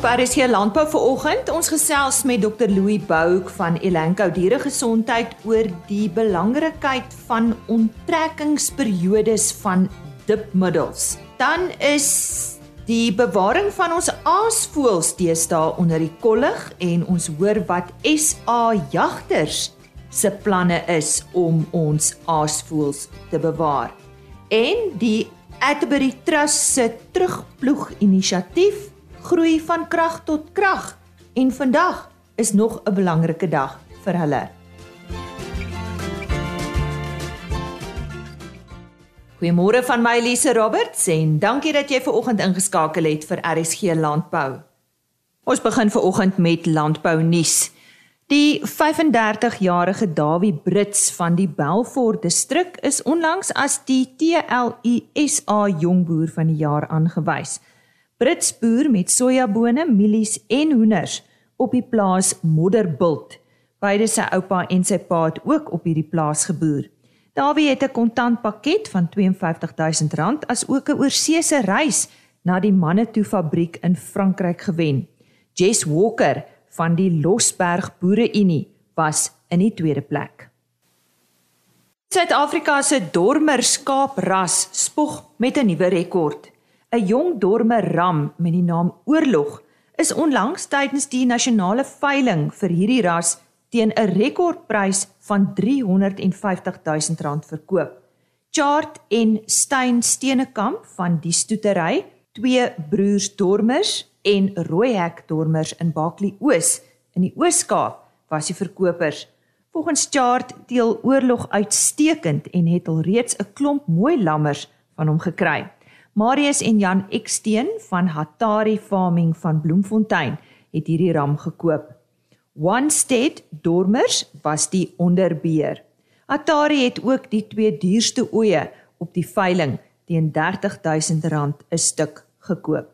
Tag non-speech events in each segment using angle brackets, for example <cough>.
op RSC Landbou vanoggend. Ons gesels met Dr Louis Bouk van Elanco Dieregesondheid oor die belangrikheid van onttrekkingsperiodes van dipmiddels. Dan is die bewaring van ons aasvoëls deesdae onder die kollig en ons hoor wat SA jagters se planne is om ons aasvoëls te bewaar. En die Atterbury Trust se terugploeg inisiatief groei van krag tot krag en vandag is nog 'n belangrike dag vir hulle. Goeiemôre van my Elise Roberts en dankie dat jy ver oggend ingeskakel het vir RSG Landbou. Ons begin ver oggend met landbou nuus. Die 35-jarige Dawie Brits van die Belfort distrik is onlangs as die TLUSA jongboer van die jaar aangewys. Brits boer met sojabone, mielies en hoenders op die plaas Modderbult. Beide sy oupa en sy pa het ook op hierdie plaas geboer. Dawie het 'n kontantpakket van R52000 as ook 'n oorseese reis na die Manito fabriek in Frankryk gewen. Jess Walker van die Losberg Boereunie was in die tweede plek. Suid-Afrika se dormer skaapras spog met 'n nuwe rekord. 'n jong dorme ram met die naam Oorlog is onlangs tydens die nasionale veiling vir hierdie ras teen 'n rekordprys van R350 000 verkoop. Chart en Stein Steenekamp van die stoetery, twee broers dormers en Rooihek dormers in Baklie Oos in die Oos-Kaap was die verkopers. Volgens Chart deel Oorlog uitstekend en het al reeds 'n klomp mooi lammers van hom gekry. Marius en Jan Eksteen van Hatari Farming van Bloemfontein het hierdie ram gekoop. Onestead Dormers was die onderbeer. Hatari het ook die twee duurste oeye op die veiling teen R30000 'n stuk gekoop.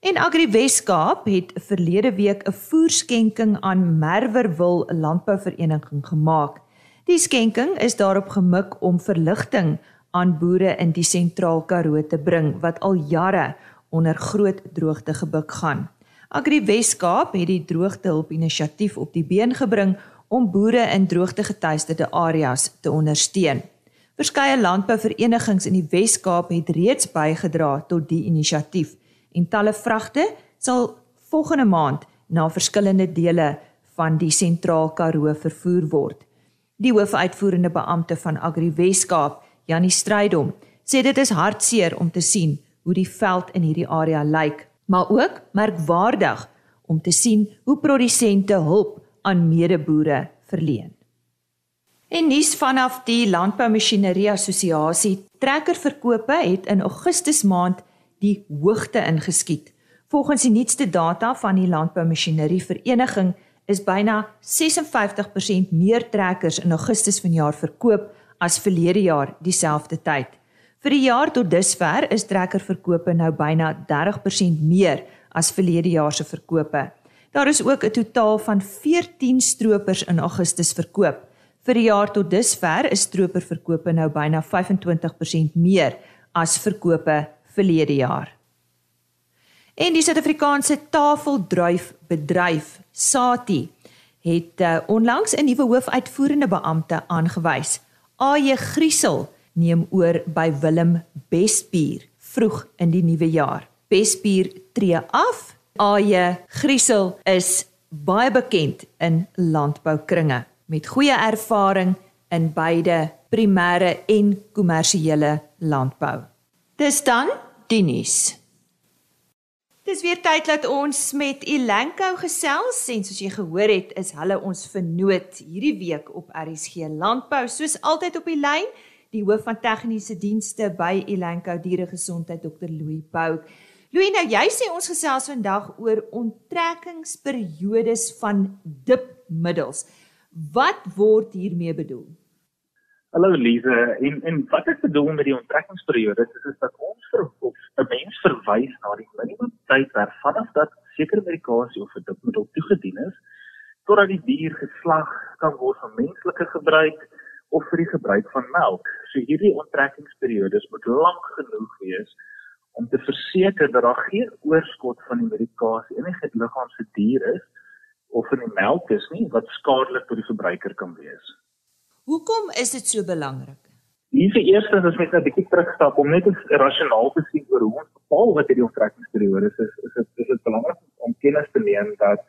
En Agri Weskaap het verlede week 'n voerskenking aan Merwerwil Landbouvereniging gemaak. Die skenking is daarop gemik om verligting aan boere in die sentraal Karoo te bring wat al jare onder groot droogte gebuk gaan. Agri Weskaap het die droogtehulp inisiatief op die been gebring om boere in droogtegetuisterde areas te ondersteun. Verskeie landbouverenigings in die Wes-Kaap het reeds bygedra tot die inisiatief en talle vragte sal volgende maand na verskillende dele van die sentraal Karoo vervoer word. Die hoofuitvoerende beampte van Agri Weskaap, Janie Strydom sê dit is hartseer om te sien hoe die veld in hierdie area lyk, maar ook merkwaardig om te sien hoe produsente hulp aan medeboere verleen. En nuus vanaf die Landboumasjinerie Assosiasie, trekkerverkope het in Augustus maand die hoogte ingeskiet. Volgens die nuutste data van die Landboumasjinerie Vereniging is byna 56% meer trekkers in Augustus vanjaar verkoop as verlede jaar dieselfde tyd. Vir die jaar tot dusver is trekkerverkope nou byna 30% meer as verlede jaar se verkope. Daar is ook 'n totaal van 14 stroopers in Augustus verkoop. Vir die jaar tot dusver is stroperverkope nou byna 25% meer as verkope verlede jaar. En die Suid-Afrikaanse tafeldruifbedryf Sati het uh, onlangs 'n nuwe hoofuitvoerende beampte aangewys. AJ Griesel neem oor by Willem Bespier vroeg in die nuwe jaar. Bespier tree af. AJ Griesel is baie bekend in landboukringe met goeie ervaring in beide primêre en kommersiële landbou. Dis dan die nuus. Dis weer tyd dat ons met Elanco gesels en soos jy gehoor het, is hulle ons vernoot hierdie week op RSG Landbou, soos altyd op die lyn, die hoof van tegniese dienste by Elanco Dieregesondheid Dr. Louis Bouk. Louis, nou jy sê ons gesels vandag oor onttrekkingsperiodes van dipmiddels. Wat word hiermee bedoel? Hallo Lize, en en wat ek bedoel met die onttrekkingsperiode is, is dat ons vir 'n mens verwys na die minimum tydperk vanaf dat sekere medikasie of 'n dopmiddel toegedien is totdat die dier geslag kan word vir menslike gebruik of vir die gebruik van melk. So hierdie onttrekkingsperiodes moet lank genoeg wees om te verseker dat daar geen oorskot van die medikasie in die liggaam se dier is of in die melk is nie wat skadelik vir die verbruiker kan wees. Hoekom is dit so belangrik? Hier vir eers as mens net 'n bietjie terugstap om net rasionaal te sien oor hoe ons bepaal wat hierdie onttrekkingsperiode is, is is dit is dit belangrik om kennis te neem dat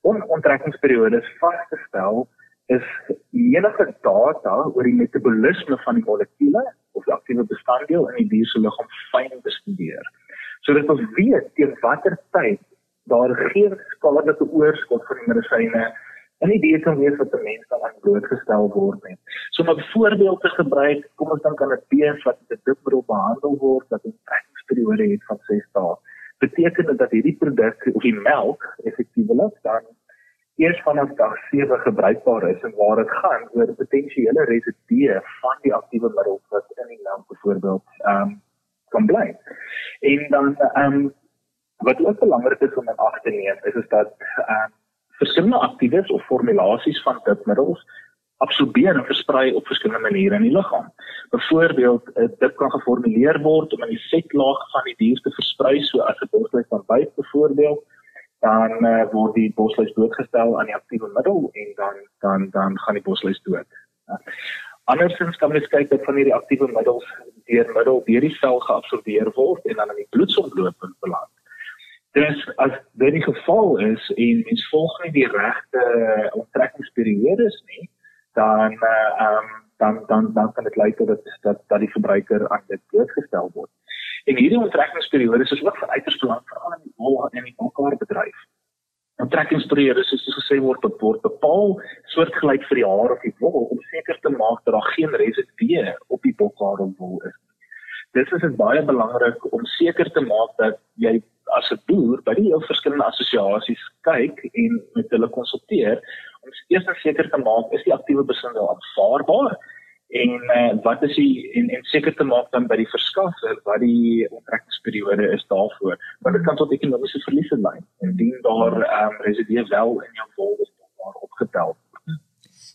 on onttrekkingsperiodes vas te stel is enige data oor die metabolisme van die molekule of die aktiewe bestanddeel in die dier se liggaam fyn bestudeer. So dat ons weet teen watter tyd daar geen skadelike oorskot van die medisyne in die dier kan wees wat 'n mens dan aan blootgestel word nie. So om 'n voorbeeld te gebruik, kom ons dink aan 'n bees wat met 'n dikmiddel behandel word wat 'n trekkingsperiode het van 6 dae. Beteken dit dat hierdie produk of die melk effektiewelik dan eers vanaf dag 7 gebruikbaar is en waar dit gaan oor potensiële residue van die aktiewe middel wat in die melk byvoorbeeld ehm um, kan bly. En dan ehm um, wat ook belangrik is om in ag te neem is is dat ehm um, verskillende aktieves of formulasies van dipmiddels absorbeer en versprei op verskillende maniere in die liggaam. Byvoorbeeld, dit kan geformuleer word om in die vetlaag van die dier te versprei so as 'n borsluis van byt byvoorbeeld dan uh, word die bosluis doodgestel aan die aktiewe middel en dan dan dan gaan die bosluis dood. Uh, andersins kan mens kyk dat van hierdie aktiewe middels deur middel deur die sel geabsorbeer word en dan in die bloedsomloop beland. Dus as dit die geval is en mens volg nie die regte onttrekkingsperiodes nie, dan uh, um, dan dan dan kan dit lei tot dat dat dat die verbruiker aan dit blootgestel word. En hierdie onttrekkingsperiodes is ook van uiters belang veral in die wol en die kalkaarbedryf. Onttrekkingsperiode soos gesê word word bepaal soortgelyk vir die haar of die wol om seker te maak dat daar geen residue op die bokhaar of wol is. Dit is baie belangrik om seker te maak dat jy as 'n boer by die verskillende assosiasies kyk en met hulle konsulteer om eers seker te maak is die aktiewe besindel aanvaarbaar? En uh, wat is die en en seker te maak dan by die verskaffer wat die onttrekkingsperiode is daarvoor? Want dit kan tot ekonomiese verliese lei indien daar um, residue wel in jou wol is daar opgetel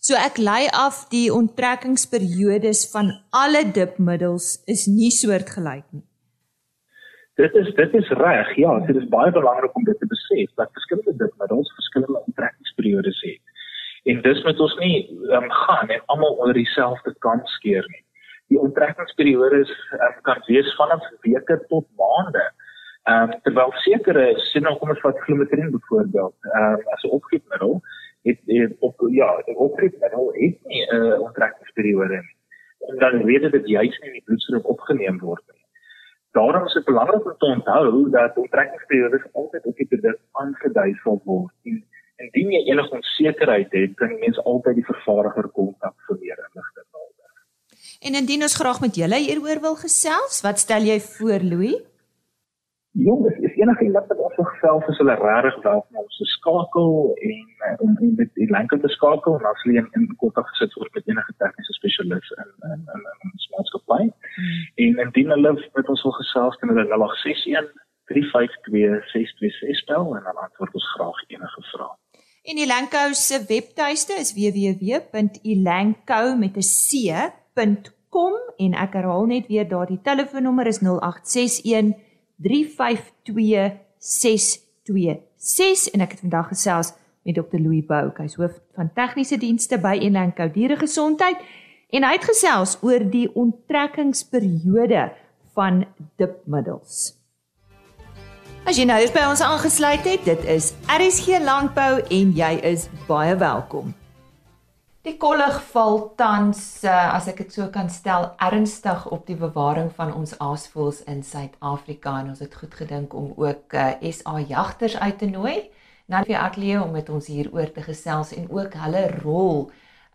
So ek lei af die onttrekkingsperiodes van alle dipmiddels is nie soortgelyk nie. Dit is dit is reg. Ja, dit is baie belangrik om dit te besef dat verskillende dipmiddels verskillende onttrekkingsperiodes het en dis met ons nie um, gaan en almal onder dieselfde kant skeer nie. Die onttrekkingsperiode um, kan wees vanaf weke tot maande. Ehm um, terwyl sekere sien nou kom ons vat glumetrin byvoorbeeld, ehm um, as 'n opgifmiddel het, het op ja, 'n opgifmiddel het nie 'n uh, onttrekkingsperiode nie. En dan weet dit juis nie in die bloedstroom opgeneem word nie. Daarom is dit belangrik om te onthou dat onttrekkingsperiodes altyd op die produk aangedui sal word. En Indien jy enige onsekerheid het, kan mens altyd die vervaardiger kontak vir meer inligting daaroor. En indien ons graag met julle hieroor wil gesels, wat stel jy voor, Louis? Jong, enige iemand wat ons gesels is hulle regtig welkom om te skakel en uh, om met die lynke te skakel en as hulle in kontak gesit word met enige tegniese spesialis in in in, in maatskappy. Hmm. En indien hulle met ons wil gesels, kan hulle 0861 352 bel en dan antwoord ons graag enige vrae. En Elanco se webtuiste is www.elanco met 'n c.com en ek herhaal net weer daardie telefoonnommer is 0861 352 626 en ek het vandag gesels met Dr Louis Bouck, hy's hoof van tegniese dienste by Elanco Dieregesondheid en hy het gesels oor die onttrekkingsperiode van dipmiddels. As jy nou eens by ons aangesluit het, dit is RSG Landbou en jy is baie welkom. Die kollig val tans, eh, as ek dit so kan stel, ernstig op die bewaring van ons aasvoëls in Suid-Afrika en ons het goed gedink om ook uh, eh, SA jagters uit te nooi na die ateljee om met ons hieroor te gesels en ook hulle rol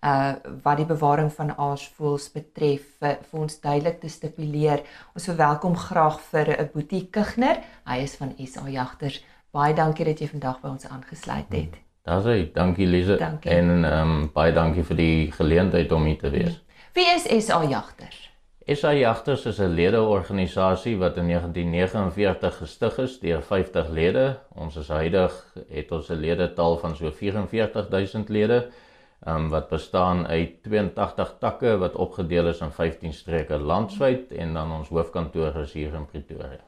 uh wat die bewaring van aasvoëls betref uh, vir ons duidelik te stipuleer. Ons verwelkom graag vir 'n Boetie Kugner. Hy is van SA Jagters. Baie dankie dat jy vandag by ons aangesluit het. Daar's hy. Dankie Lize. Dankie. En ehm um, baie dankie vir die geleentheid om hier te wees. Wie is SA Jagters? SA Jagters is 'n ledeorganisasie wat in 1949 gestig is deur 50 lede. Ons is huidig het ons 'n ledetal van so 44000 lede um, wat bestaan uit 82 takke wat opgedeel is in 15 streke landwyd en dan ons hoofkantoor is hier in Pretoria.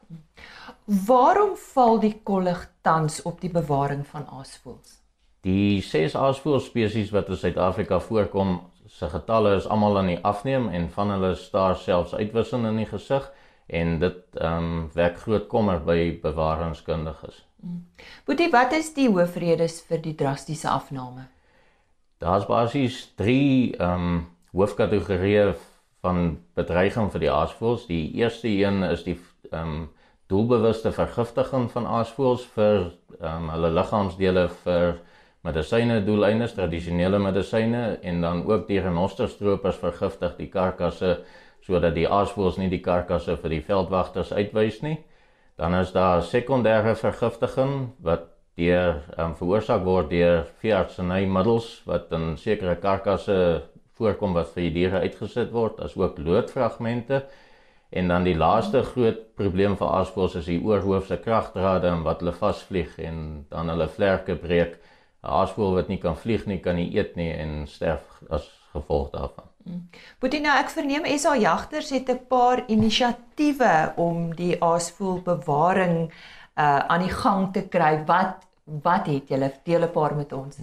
Waarom val die kollig tans op die bewaring van aasvoëls? Die ses aasvoël spesies wat in Suid-Afrika voorkom, se getalle is almal aan die afneem en van hulle staar selfs uitwissing in die gesig en dit ehm um, wek groot kommer by bewaringskundiges. Boetie, wat is die hoofredes vir die drastiese afname? Daar's basies 3 ehm um, hoofkategorieë van bedreiging vir die aasvoëls. Die eerste een is die ehm um, doelbewuste vergiftiging van aasvoëls vir ehm um, hulle liggaamsdele vir medisyne doeleindes, tradisionele medisyne en dan ook die renosterstropers vergiftig die karkasse sodat die aasvoëls nie die karkasse vir die veldwagters uitwys nie. Dan is daar sekondêre vergiftiging wat deur um, veroorsaak word deur veeartsenymiddels wat in sekere karkasse voorkom wat vir die diere uitgesit word, asook loodfragmente. En dan die laaste groot probleem vir aasvoëls is die oorhoofse kragdrade wat hulle vasvlieg en dan hulle vlerke breek. 'n Aasvoël wat nie kan vlieg nie, kan nie eet nie en sterf as gevolg daarvan. Boetina, ek verneem SA Jagters het 'n paar inisiatiewe om die aasvoëlbewaring uh aan die gang te kry. Wat wat het julle deel 'n paar met ons?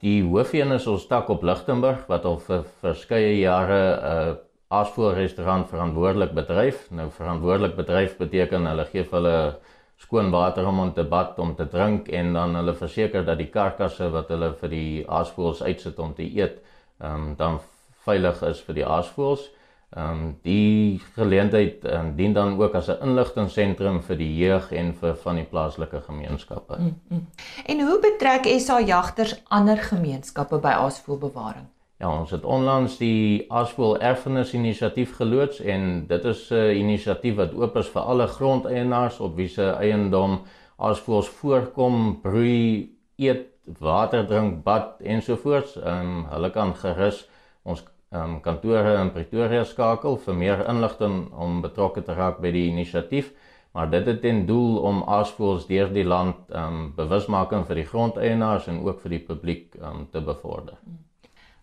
Die hoofeen is ons tak op Lichtenburg wat al vir verskeie jare 'n uh, aasvoëlrestaurant verantwoordelik bedryf. Nou verantwoordelik bedryf beteken hulle gee vir hulle skoon water om om te bad, om te drink en dan hulle verseker dat die karkasse wat hulle vir die aasvoëls uitsit om te eet, ehm um, dan veilig is vir die aasvoëls. Ehm um, die geleentheid um, dien dan ook as 'n inligtingseentrum vir die jeug en vir van die plaaslike gemeenskappe. Mm, mm. En hoe betrek SA jagters ander gemeenskappe by aasvoëlbewaring? Ja, ons het onlangs die Aasvoël Erfenis Inisiatief geloods en dit is 'n inisiatief wat oop is vir alle grondeienaars op wie se eiendom aasvoëls voorkom, broei, eet, water drink, bad ensovoorts. Ehm um, hulle kan gerus ons um, kantore in Pretoria skakel vir meer inligting om betrokke te raak by die inisiatief. Maar dit het ten doel om aasvoëls deur die land um bewusmaking vir die grondeienaars en ook vir die publiek um te bevorder.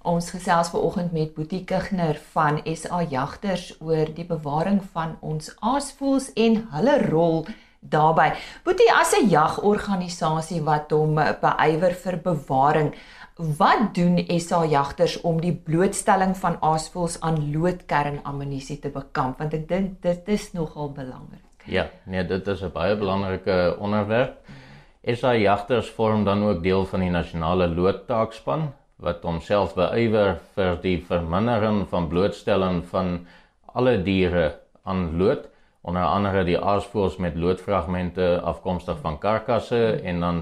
Ons gesels vanoggend met Boetie Kugner van SA Jagters oor die bewaring van ons aasvoëls en hulle rol daarbey. Boetie as 'n jagorganisasie wat hom beywer vir bewaring, Wat doen SA jagters om die blootstelling van aasvoëls aan loodkernammunisie te bekamp want ek dink dit is nogal belangrik. Ja, nee, dit is 'n baie belangrike onderwerp. SA jagters vorm dan ook deel van die nasionale loodtaakspan wat homself beywer vir die vermindering van blootstelling van alle diere aan lood, onder andere die aasvoëls met loodfragmente afkomstig van karkasse en dan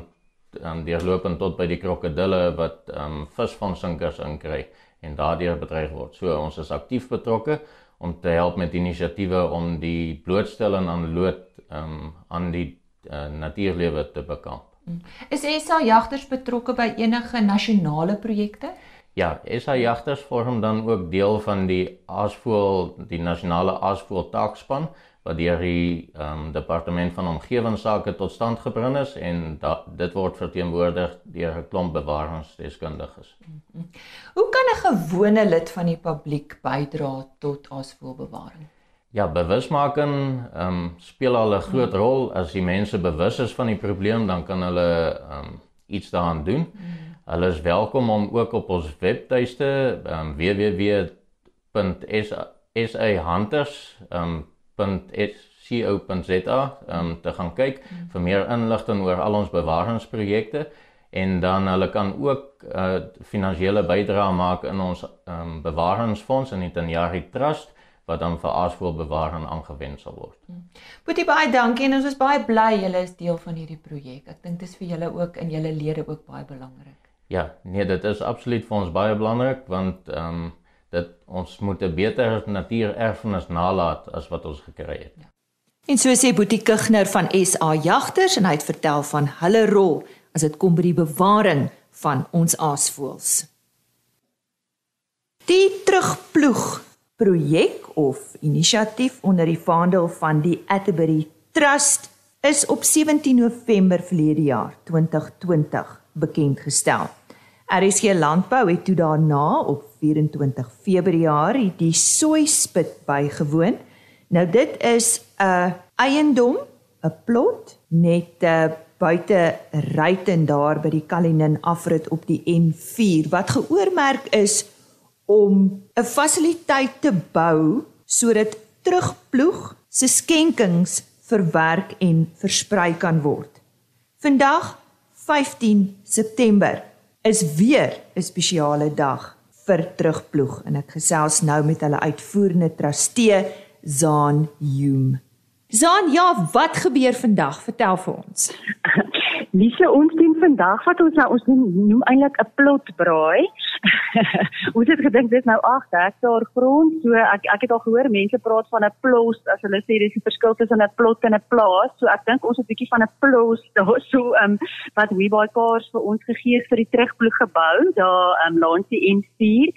um, deurlopend tot by die krokodille wat um visvangsinkers inkry en daardeur bedreig word. So ons is aktief betrokke om te help met inisiatiewe om die blootstelling aan lood um aan die uh, natuurlewe te bekamp. Hmm. Is SA jagters betrokke by enige nasionale projekte? Ja, SA jagters vorm dan ook deel van die aasvoël, die nasionale aasvoël taakspan wat deur die um, departement van omgewingsake tot stand gebring is en da, dit word verteenwoordig deur 'n klomp bewaringsdeskundiges. Hoe kan 'n gewone lid van die publiek bydra tot aasvoëlbewaring? Ja, bewusmaking ehm um, speel al 'n groot rol. As die mense bewus is van die probleem, dan kan hulle ehm um, iets daaraan doen. Hulle is welkom om ook op ons webtuiste ehm um, www.sahunters ehm um, te gaan kyk vir meer inligting oor al ons bewaringsprojekte. En dan hulle kan ook uh, finansiële bydrae maak in ons um, bewaringsfonds in die Tanjari Trust wat dan vir aasvoëlbewaring aangewend sal word. Boetie baie dankie en ons is baie bly julle is deel van hierdie projek. Ek dink dit is vir julle ook en julle lede ook baie belangrik. Ja, nee, dit is absoluut vir ons baie belangrik want ehm um, dat ons moet 'n beter natuurerfenis nalat as wat ons gekry het. Ja. En so sê Boetie Kugner van SA Jagters en hy het vertel van hulle rol as dit kom by die bewaring van ons aasvoëls. Die terugploeg projek of inisiatief onder die vaandel van die Atterbury Trust is op 17 November verlede jaar 2020 bekend gestel. RSG Landbou het toe daarna op 24 Februarie die soispit bygewoon. Nou dit is 'n eiendom, 'n plot net uh, buite Ryten daar by die Kalinin afrit op die N4 wat geoormerk is om 'n fasiliteit te bou sodat terugploeg se skenkings verwerk en versprei kan word. Vandag 15 September is weer 'n spesiale dag vir terugploeg en ek gesels nou met hulle uitvoerende trustee Zaan Hume. Zaan, ja, wat gebeur vandag? Vertel vir ons. <laughs> Lise, ons doen vandag wat ons nou ons noem, noem eintlik 'n plot braai. <laughs> ons het gedink dis nou 8 hektaar grond. So ek ek het al gehoor mense praat van 'n plos as hulle sê dis die verskil tussen 'n plot en 'n plaas. So ek dink ons het 'n bietjie van 'n plos <laughs> daar so ehm um, wat we by cars vir ons gegee vir die terugploeg gebou daar ehm um, langs die N4.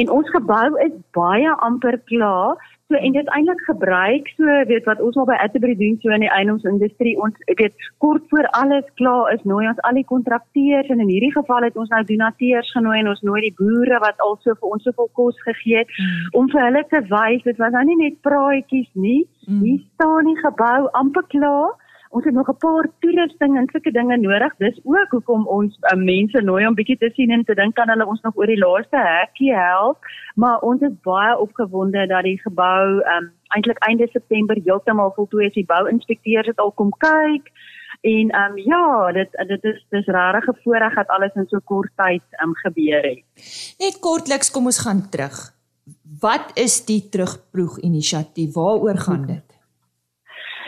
En ons gebou is baie amper klaar. So en dit eintlik gebruik so weet wat ons al by Atterbury doen so in die eiendomsindustrie ons weet kort voor alles klaar is nooi ons al die kontrakteurs en in hierdie geval het ons nou donateurs genooi en ons nooi die boere wat also vir ons soveel kos gegee het mm. om vir hulle te wys dit was nou nie net praatjies nie mm. hier staan die gebou amper klaar ons het nog 'n paar toerusting en sulke dinge nodig. Dis ook hoekom ons uh, mense nooi om bietjie te sien en te dink kan hulle ons nog oor die laaste hekkie help. Maar ons is baie opgewonde dat die gebou um, eintlik einde September heeltemal voltooi is. Die bouinspekteurs het al kom kyk. En ehm um, ja, dit dit is dis regtig 'n voorreg dat alles in so kort tyd ehm um, gebeur het. Net kortliks kom ons gaan terug. Wat is die terugproeg inisiatief? Waaroor gaan dit?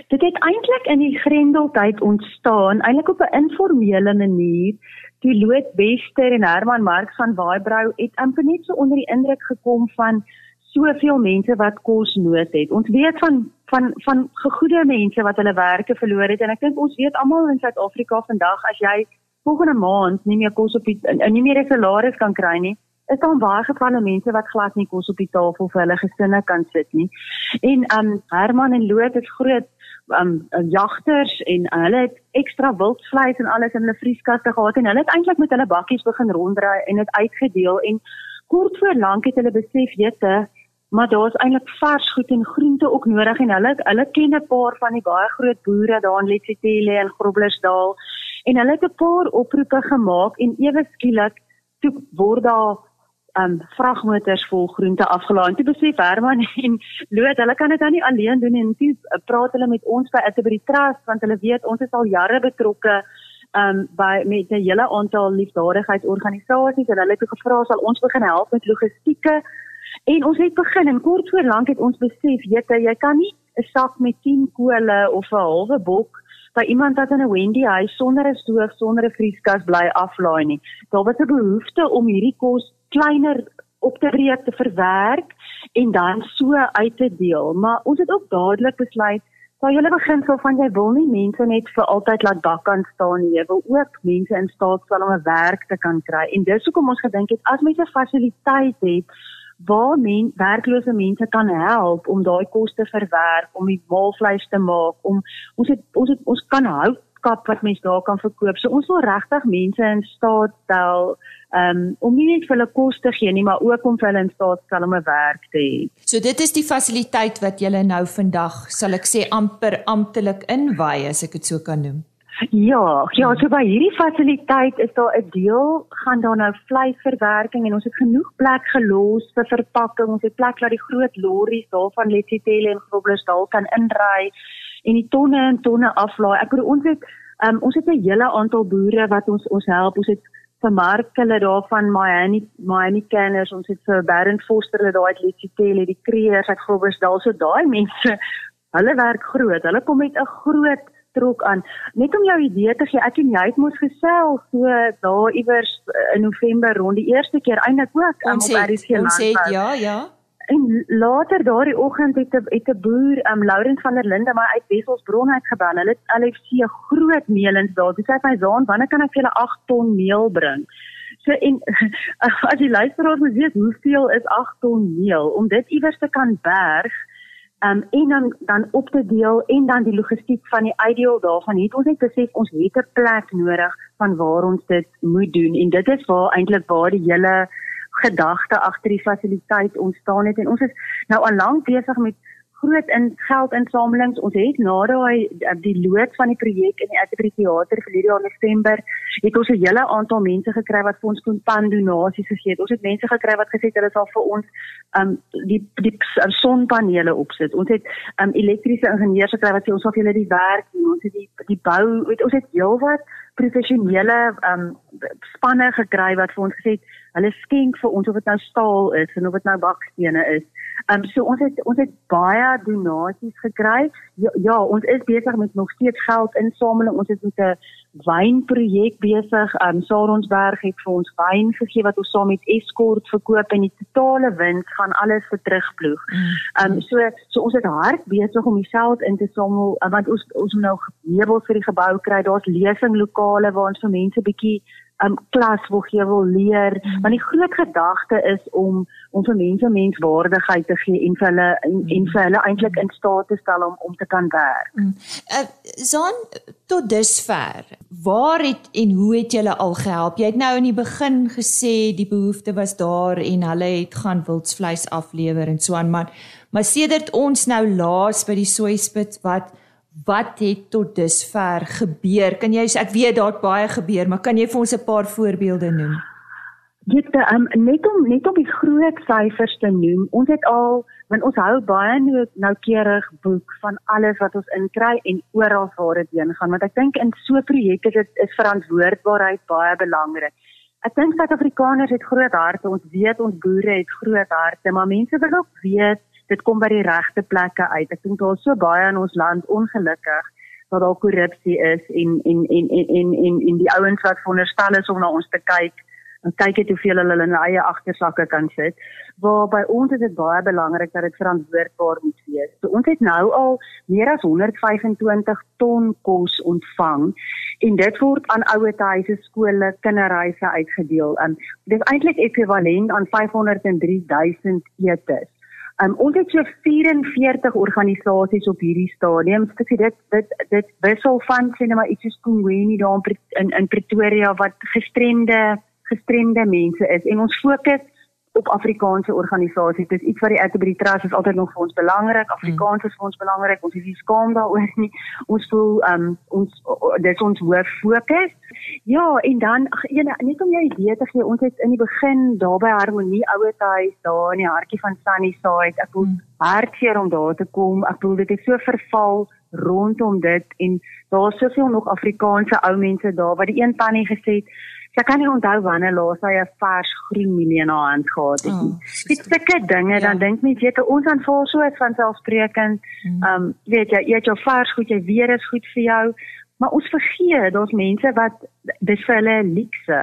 Dit het eintlik in die Grendeltyd ontstaan, eintlik op 'n informele manier. Die Loot Wester en Herman Marx van Waaibrou het amper net so onder die indruk gekom van soveel mense wat kos nood het. Ons weet van van van gegoede mense wat hulle werke verloor het en ek dink ons weet almal in Suid-Afrika vandag as jy volgende maand nie meer kos op die nie meer 'n salaris kan kry nie, is daar baie gevalle mense wat glad nie kos op die tafel vir hulle gesinne kan sit nie. En um Herman en Loot is groot um jagters en hulle het ekstra wildvleis en alles in hulle vrieskaste gehad en hulle het eintlik met hulle bakkies begin ronddraai en dit uitgedeel en kort voor lank het hulle besef jette maar daar's eintlik vars goed en groente ook nodig. En hulle hulle ken 'n paar van die baie groot boere daar in Letsitele en Groblersdal en hulle het 'n paar oproepe gemaak en ewe skielik toe word daar um vragmotors vol groente afgelaai. Toe besef Herman <laughs> en Loot, hulle kan dit nou nie alleen doen en toe uh, praat hulle met ons by Atterbury Trust want hulle weet ons is al jare betrokke um by met 'n hele aantal liefdadigheidsorganisasies en hulle het gevra sal ons begin help met logistieke en ons het begin en kort voor lank het ons besef jette jy kan nie 'n sak met 10 kole of 'n halwe bok by iemand wat in 'n Wendy huis sonder 'n stoof, sonder 'n vrieskas bly aflaai nie. Daar was 'n behoefte om hierdie kos kleiner op te breek te verwerk en dan so uit te deel. Maar ons het ook dadelik besluit dat jy begin so van jy wil nie mense net vir altyd laat dak kan staan nie. Jy wil ook mense in staat stel om 'n werk te kan kry. En dis hoekom ons gedink het as mense 'n fasiliteit het waar men werklose mense kan help om daai kos te verwerk, om die maalvleis te maak, om ons het ons het ons kan hout kap wat mense daar kan verkoop. So ons wil regtig mense in staat stel um, om nie net vir hulle kos te gee nie, maar ook om vir hulle in staat stel om 'n werk te hê. So dit is die fasiliteit wat julle nou vandag, sal ek sê amper amptelik inwy as ek dit so kan noem. Ja, ja, so by hierdie fasiliteit is daar 'n deel gaan daar nou vleisverwerking en ons het genoeg plek gelos vir verpakking. Ons het plek dat die groot lorries daarvan Letsitele en Groblersdal kan inry en die tonne en tonne aflaai. Ek bedoel ons het um, ons het 'n hele aantal boere wat ons ons help. Ons het vermark hulle daarvan Miami Miami Canners ons het vir Baron Foster hulle daai Letsitele, die Kreers uit Groblersdal. So daai mense, hulle werk groot. Hulle kom met 'n groot trok aan. Net om jou idee te gee, ek en jy het mos gesels so daar iewers in November rond die eerste keer eintlik ook um, op RC Land. Ons het ja, ja. En later daardie oggend het 'n het 'n boer, um Laurens van der Linde, maar uit Wesselsbron uit gebel. Hulle het LFC groot meelens daar. Dis sê my zoon, wanneer kan ek vir julle 8 ton meel bring? So en <laughs> as jy luister oor moet weet hoeveel is 8 ton meel om dit iewers te kan berg um, en dan dan op te deel en dan die logistiek van die ideal daarvan het ons net besef ons het 'n plek nodig van waar ons dit moet doen en dit is waar eintlik waar die hele gedagte agter die fasiliteit ontstaan het. En ons is nou al lank besig met groot in geldinsamelings. Ons het na daai eh, die loods van die projek in die Atterbury Theater verlede jaar Desember het ons 'n hele aantal mense gekry wat vir ons kon pan donasies gegee het. Ons het mense gekry wat gesê het hulle sal vir ons um die die sonpanele opsit. Ons het um elektriese ingenieurs gekry wat sê ons sal vir hulle die werk doen. Ons het die die bou, weet, ons het heelwat professionele um spanne gekry wat vir ons gesê het hulle skenk vir ons of dit nou staal is en of dit nou bakstene is. Um so ons het ons het baie donasies gekry. Ja, ja ons is besig met nog steeds geld insameling. Ons is met 'n wynprojek besig. Um Saronsberg het vir ons wyn gegee wat ons saam met Escort verkoop en die totale wins gaan alles vir terugploeg. Um so so ons is hard besig om die geld in te samel um, want ons ons moet nou meubels vir die gebou kry. Daar's lesinglokale waar ons vir mense bietjie um klas wil gee wil leer mm. want die groot gedagte is om om vir mense menswaardigheid te gee en vir hulle en, mm. en vir hulle eintlik in staat te stel om om te kan werk. Mm. Uh, Zan tot dusver waar het en hoe het julle al gehelp? Jy het nou in die begin gesê die behoefte was daar en hulle het gaan wildsvleis aflewer en so aan maar maar sedert ons nou laas by die soeispit wat wat het tot dusver gebeur? Kan jy ek weet daar't baie gebeur, maar kan jy vir ons 'n paar voorbeelde noem? Dit um, net om net om die groot syfers te noem. Ons het al want ons hou baie nou noukeurig boek van alles wat ons inkry en oral waar dit heen gaan want ek dink in so projekte dit is verantwoordbaarheid baie belangrik. Ek dink Suid-Afrikaners het groot harte. Ons weet ons boere het groot harte, maar mense wil ook weet dit kom by die regte plekke uit. Ek dink daar is so baie in ons land ongelukkig dat daar korrupsie is en en en en en en, en die ouens wat veronderstel is om na ons te kyk en kyk het hoeveel hulle in hulle eie agtersakke kan sit. Waar by ons is dit baie belangrik dat dit verantwoordbaar moet wees. So ons het nou al meer as 125 ton kos ontvang en dit word aan ouerhuise, skole, kinderhuise uitgedeel. Um, dit is eintlik ekwivalent aan 503 000 etes. Um, ons het so 44 organisasies op hierdie stadium. Ek sê dit dit dit wissel van sê net maar iets soos Kongweni daar in in Pretoria wat gestremde gestremde mense is en ons fokus op Afrikaanse organisasies. Dit is iets wat die Atterbury Trust is altyd nog vir ons belangrik. Afrikaans is vir ons belangrik. Ons is nie skaam daaroor nie. Ons voel um ons dis ons hoof fokus. Ja, en dan ag ene net om jou idee te gee, ons het in die begin daar by Harmonie Ouetehuis daar in die hartjie van Sunnyside. Ek voel hmm. hartseer om daar te kom. Ek voel dit het so verval rondom dit en daar's soveel nog Afrikaanse ou mense daar wat die een tannie gesê het Sy kan nie onthou wanneer laas sy 'n vars groen mielie in haar hand gehad het nie. Oh, Dit sulke dinge, ja. dan dink mens weet ons aanvaar so iets van selfsprekend. Mm. Ehm mm. um, weet jy, eet jou vars goed, jy weet dit is goed vir jou, maar ons vergeet daar's mense wat dis vir hulle luukse.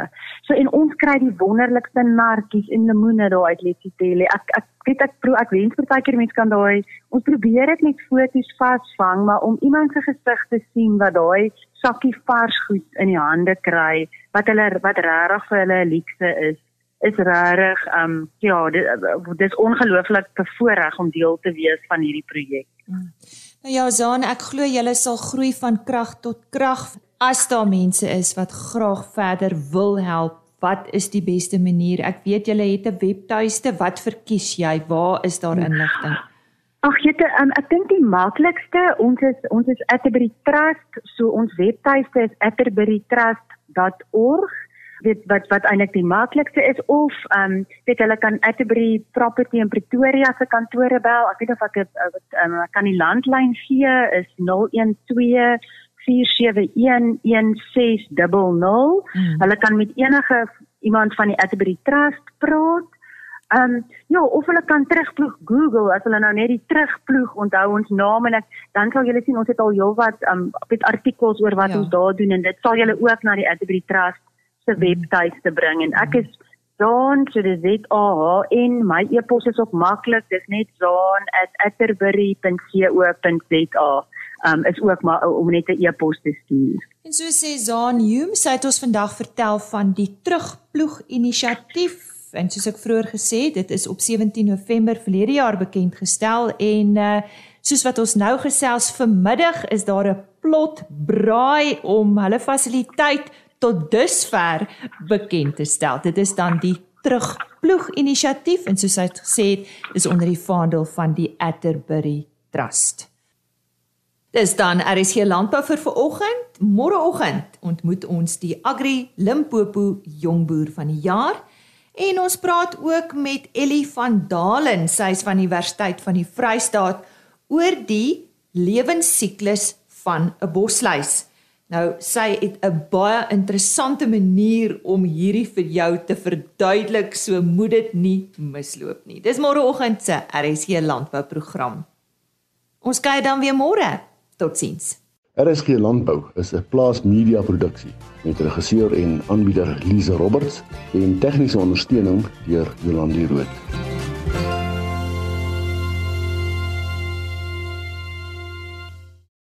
So en ons kry die wonderlikste nartjies en lemoene daar uit Letsitele. Ek ek weet ek pro ek wens partykeer mense kan daai ons probeer dit met foto's vasvang, maar om iemand se gesig te sien wat daai sakkie vars goed in die hande kry wat hulle wat regtig vir hulle luukse is is regtig um ja dit, dit is ongelooflik bevoorreg om deel te wees van hierdie projek. Nou ja, Zaan, ek glo julle sal groei van krag tot krag as daar mense is wat graag verder wil help. Wat is die beste manier? Ek weet julle het 'n webtuiste. Wat verkies jy? Waar is daar inligting? Ag, jette, um, ek dink die maklikste, ons is ons is Atterbury Trust, so ons webtuiste is atterburytrust.org weet wat wat eintlik die maklikste is of ehm um, weet hulle kan Atterbury Property in Pretoria se kantore bel. Ek weet of ek het um, ek kan die landlyn gee is 012 4711600. Hmm. Hulle kan met enige iemand van die Atterbury Trust praat. Ehm um, ja, of hulle kan terugploeg Google as hulle nou net die terugploeg onthou ons naam en ek dan sal julle sien ons het al heelwat ehm um, dit artikels oor wat ja. ons daar doen en dit sal julle ook na die Atterbury Trust se webtuiste bring en ek is Zaan, so dis Z A H N. My e-pos is ook maklik. Dis net zaan@atterbury.co.za. Um is ook maar om net 'n e-pos te stuur. En so sê Zaan Hume, sy het ons vandag vertel van die terugploeg inisiatief. En soos ek vroeër gesê het, dit is op 17 November verlede jaar bekend gestel en uh Soos wat ons nou gesels vanmiddag is daar 'n plot braai om hulle fasiliteit tot dusver bekend te stel. Dit is dan die terugploeg inisiatief en soos hy gesê het, is onder die vaandel van die Atterbury Trust. Dis dan RSG Landbou vir vanoggend. Môreoggend ontmoet ons die Agri Limpopo jongboer van die jaar en ons praat ook met Ellie van Dalen, sy is van die Universiteit van die Vrystaat oor die lewensiklus van 'n bosluis. Nou sy het 'n baie interessante manier om hierdie vir jou te verduidelik, so moet dit nie misloop nie. Dis môreoggend se RSG Landbou program. Ons kyk dan weer môre. Totsiens. RSG Landbou is 'n plaas media produksie met regisseur en aanbieder Lize Roberts en tegniese ondersteuning deur Jolande Rooi.